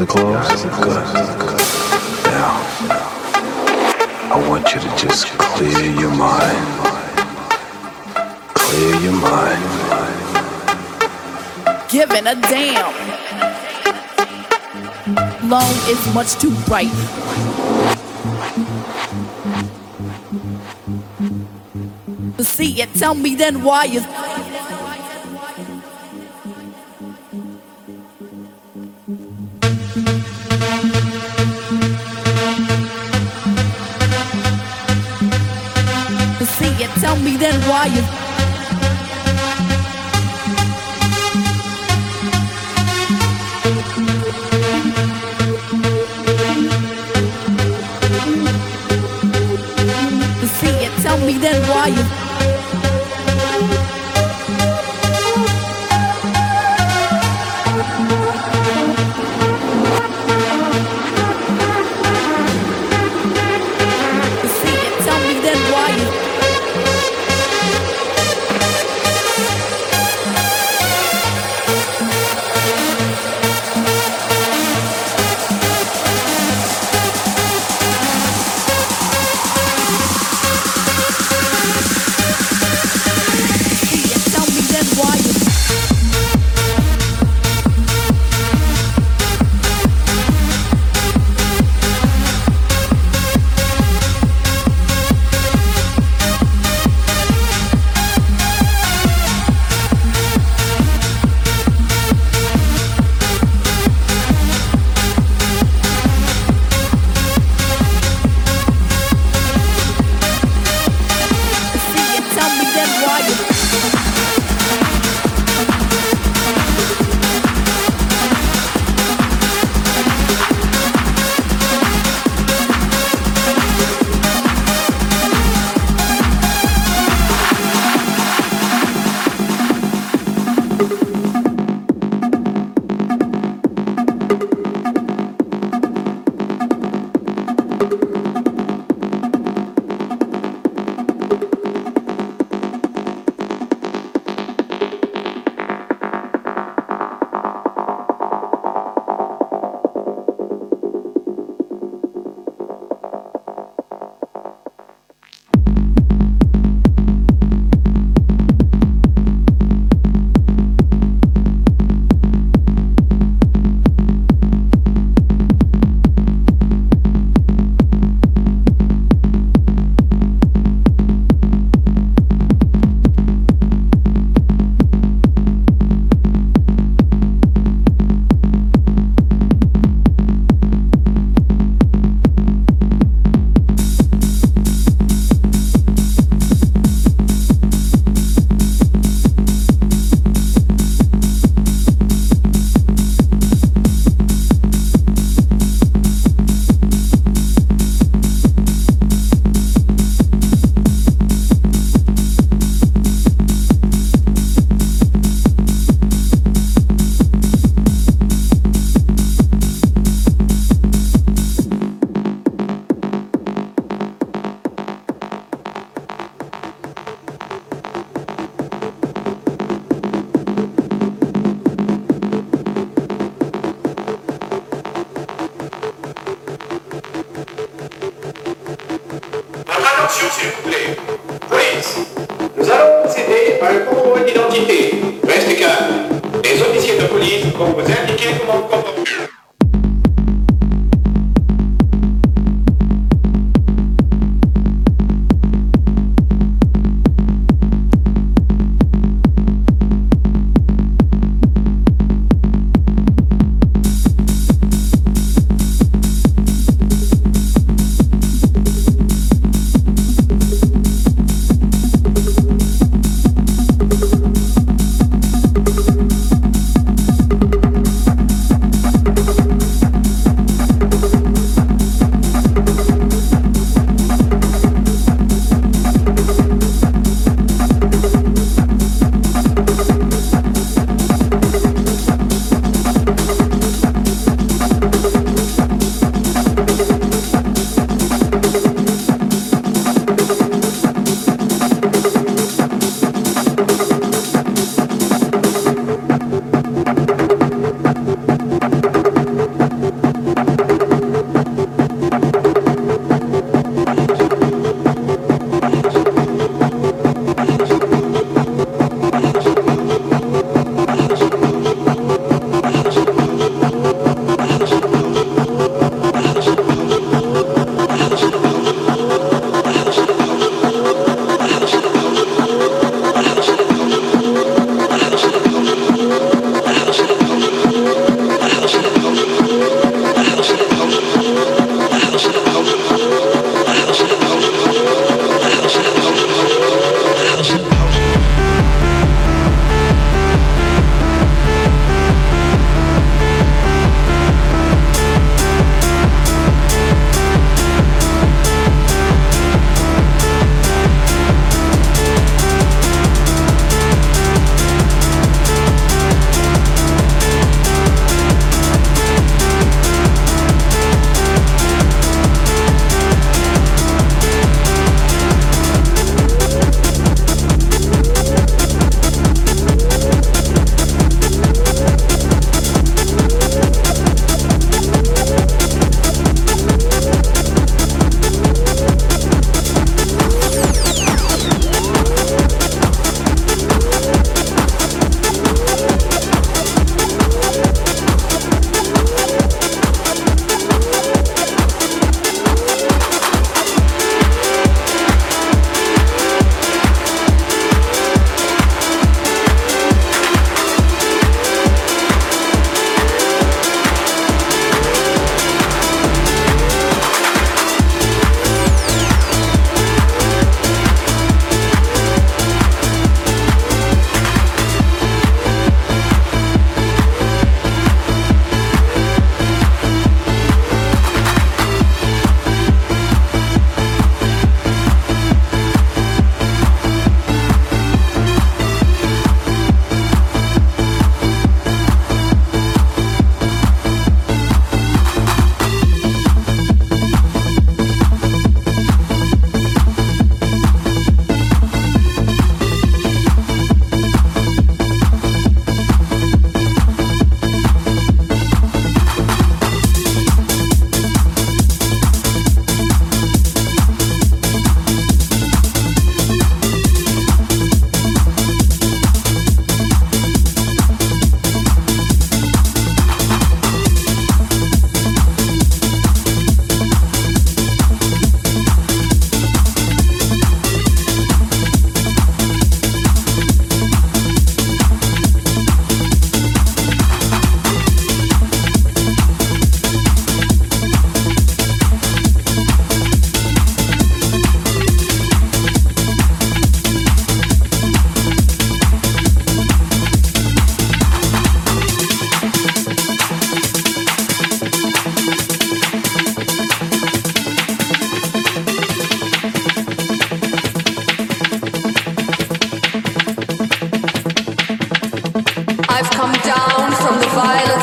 eyes are closed? Good. Now, I want you to just clear your mind. Clear your mind. Giving a damn. Long is much too bright. See it, tell me then why you. violence.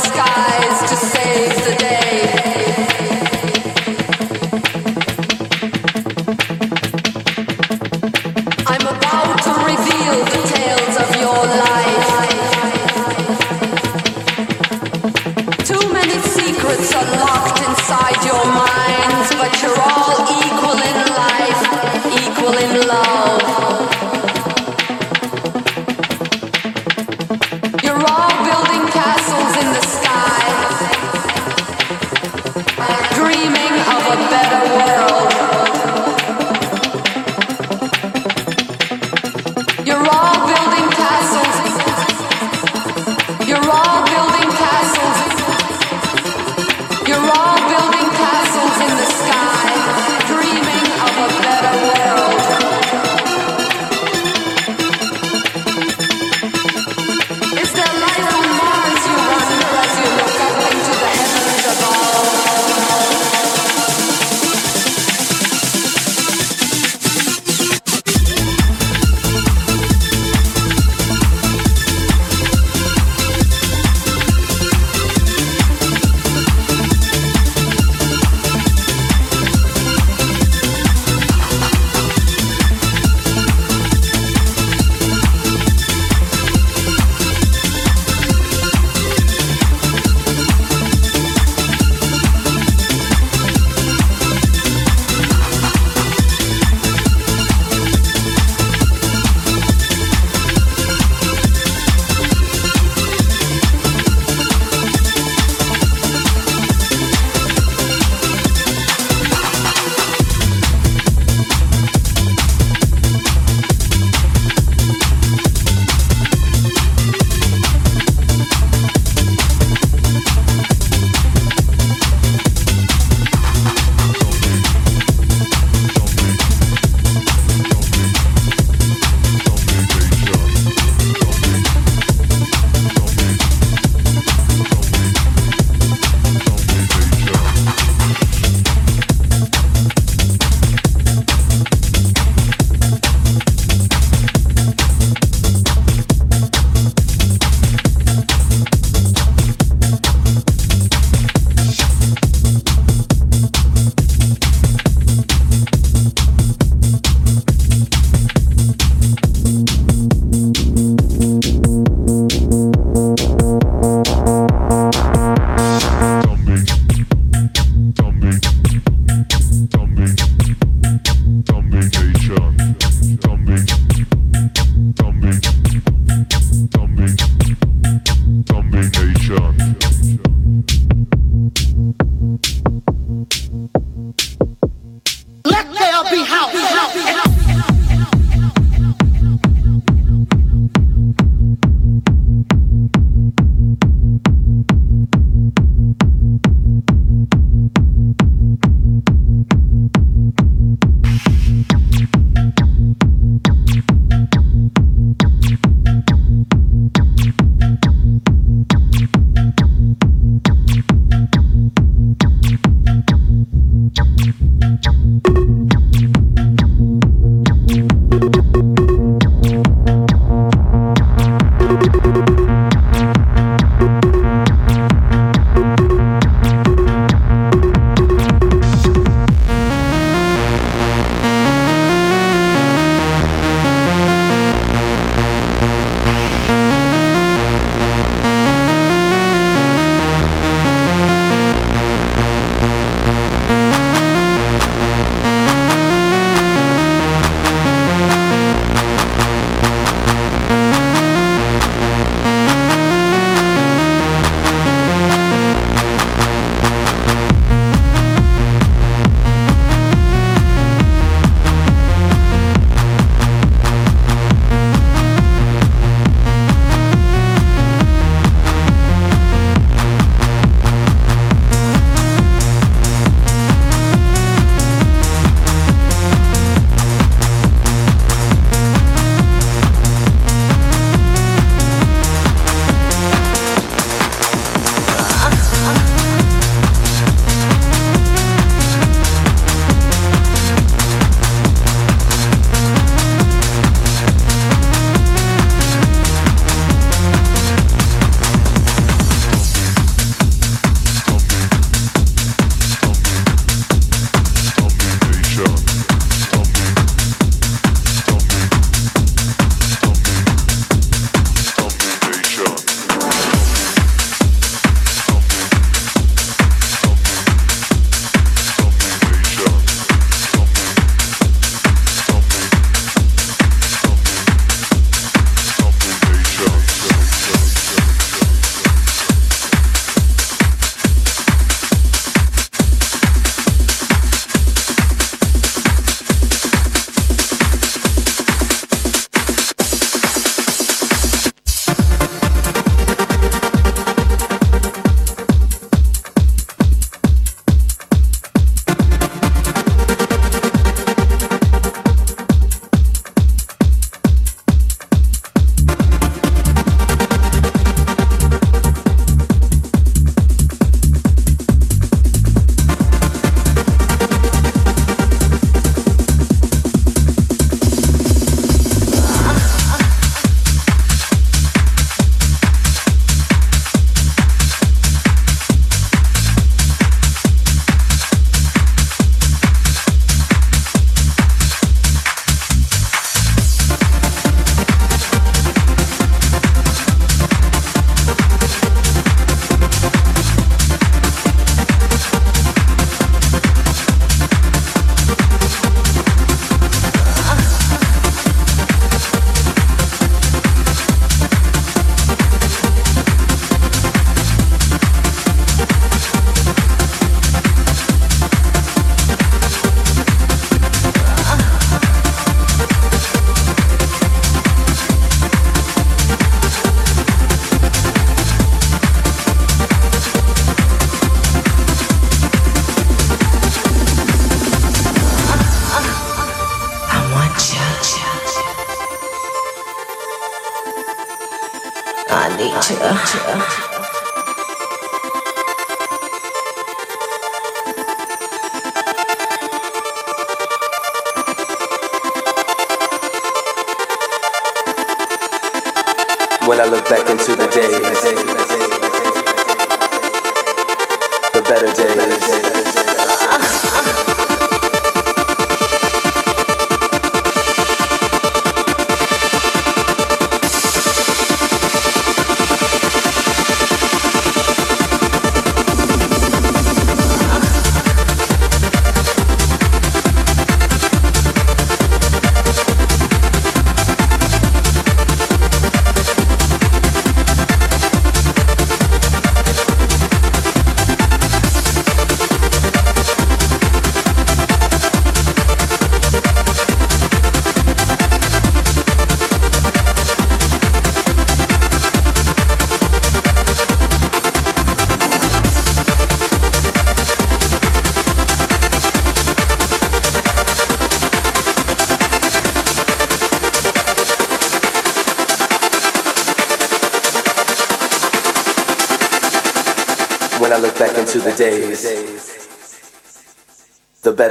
When I look back into the days, the better days.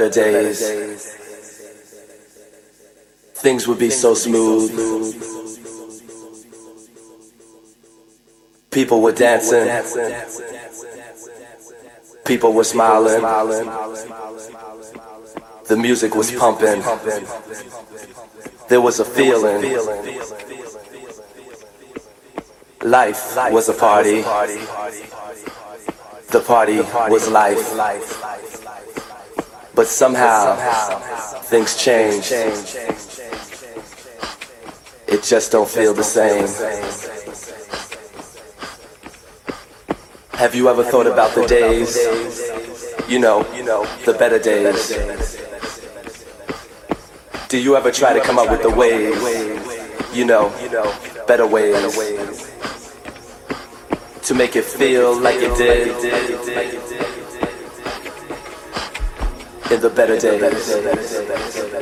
Better days, things would be so smooth. People were dancing, people were smiling, the music was pumping, there was a feeling. Life was a party. The party was life. But somehow things change. It just don't feel the same. Have you ever thought about the days? You know, the better days. Do you ever try to come up with the ways? You know, better ways to make it feel like it did the better days.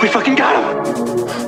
We fucking got him.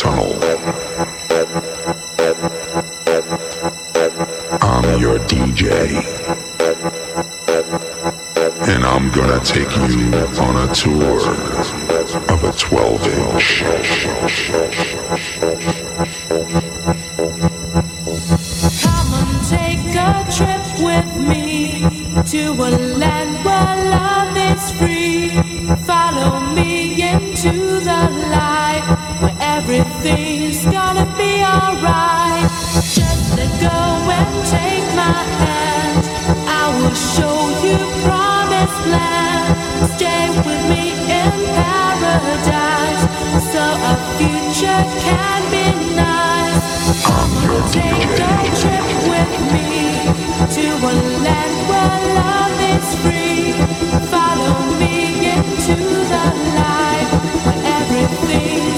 tunnel. I'm your DJ. And I'm gonna take you on a tour of a 12 inch. life, everything.